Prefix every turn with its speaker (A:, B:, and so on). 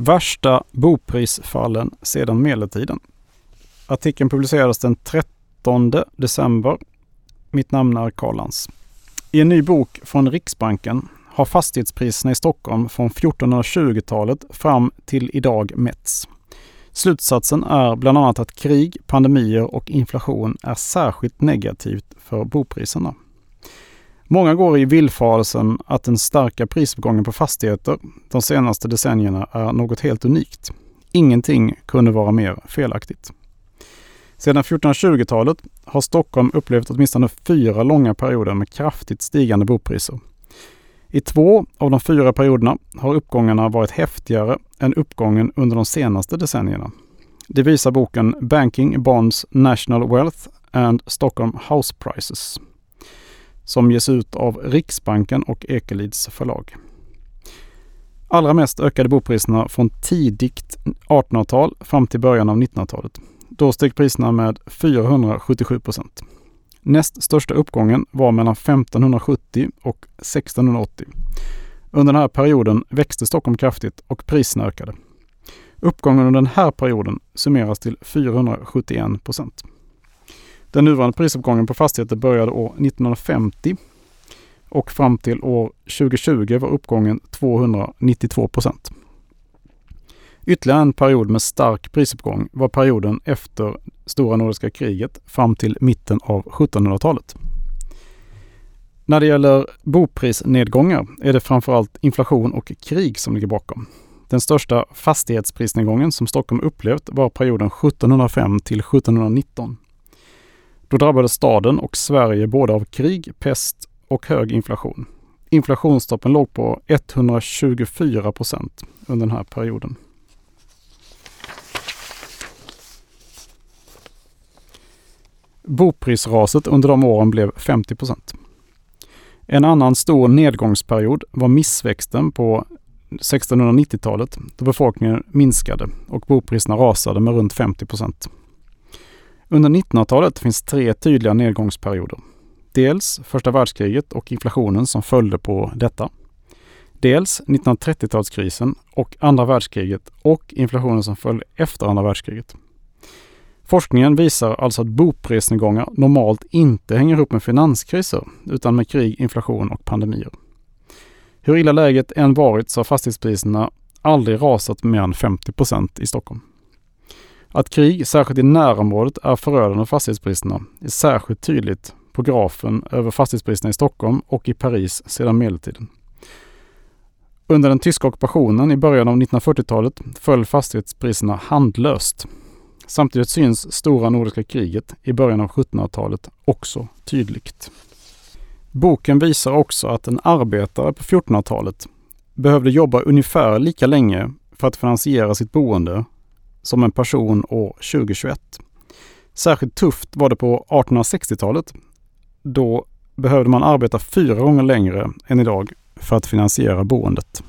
A: Värsta boprisfallen sedan medeltiden. Artikeln publicerades den 13 december. Mitt namn är Karl Lans. I en ny bok från Riksbanken har fastighetspriserna i Stockholm från 1420-talet fram till idag mätts. Slutsatsen är bland annat att krig, pandemier och inflation är särskilt negativt för bopriserna. Många går i villfarelsen att den starka prisuppgången på fastigheter de senaste decennierna är något helt unikt. Ingenting kunde vara mer felaktigt. Sedan 1420-talet har Stockholm upplevt åtminstone fyra långa perioder med kraftigt stigande bopriser. I två av de fyra perioderna har uppgångarna varit häftigare än uppgången under de senaste decennierna. Det visar boken Banking Bonds National Wealth and Stockholm House Prices som ges ut av Riksbanken och Ekelids förlag. Allra mest ökade bopriserna från tidigt 1800-tal fram till början av 1900-talet. Då steg priserna med 477 procent. Näst största uppgången var mellan 1570 och 1680. Under den här perioden växte Stockholm kraftigt och priserna ökade. Uppgången under den här perioden summeras till 471 procent. Den nuvarande prisuppgången på fastigheter började år 1950 och fram till år 2020 var uppgången 292 procent. Ytterligare en period med stark prisuppgång var perioden efter Stora Nordiska kriget fram till mitten av 1700-talet. När det gäller boprisnedgångar är det framförallt inflation och krig som ligger bakom. Den största fastighetsprisnedgången som Stockholm upplevt var perioden 1705 till 1719. Då drabbades staden och Sverige både av krig, pest och hög inflation. Inflationstoppen låg på 124 procent under den här perioden. Boprisraset under de åren blev 50 procent. En annan stor nedgångsperiod var missväxten på 1690-talet då befolkningen minskade och bopriserna rasade med runt 50 procent. Under 1900-talet finns tre tydliga nedgångsperioder. Dels första världskriget och inflationen som följde på detta. Dels 1930-talskrisen och andra världskriget och inflationen som följde efter andra världskriget. Forskningen visar alltså att boprisnedgångar normalt inte hänger ihop med finanskriser utan med krig, inflation och pandemier. Hur illa läget än varit så har fastighetspriserna aldrig rasat mer än 50% i Stockholm. Att krig, särskilt i närområdet, är förödande för fastighetspriserna är särskilt tydligt på grafen över fastighetspriserna i Stockholm och i Paris sedan medeltiden. Under den tyska ockupationen i början av 1940-talet föll fastighetspriserna handlöst. Samtidigt syns stora nordiska kriget i början av 1700-talet också tydligt. Boken visar också att en arbetare på 1400-talet behövde jobba ungefär lika länge för att finansiera sitt boende som en person år 2021. Särskilt tufft var det på 1860-talet. Då behövde man arbeta fyra gånger längre än idag för att finansiera boendet.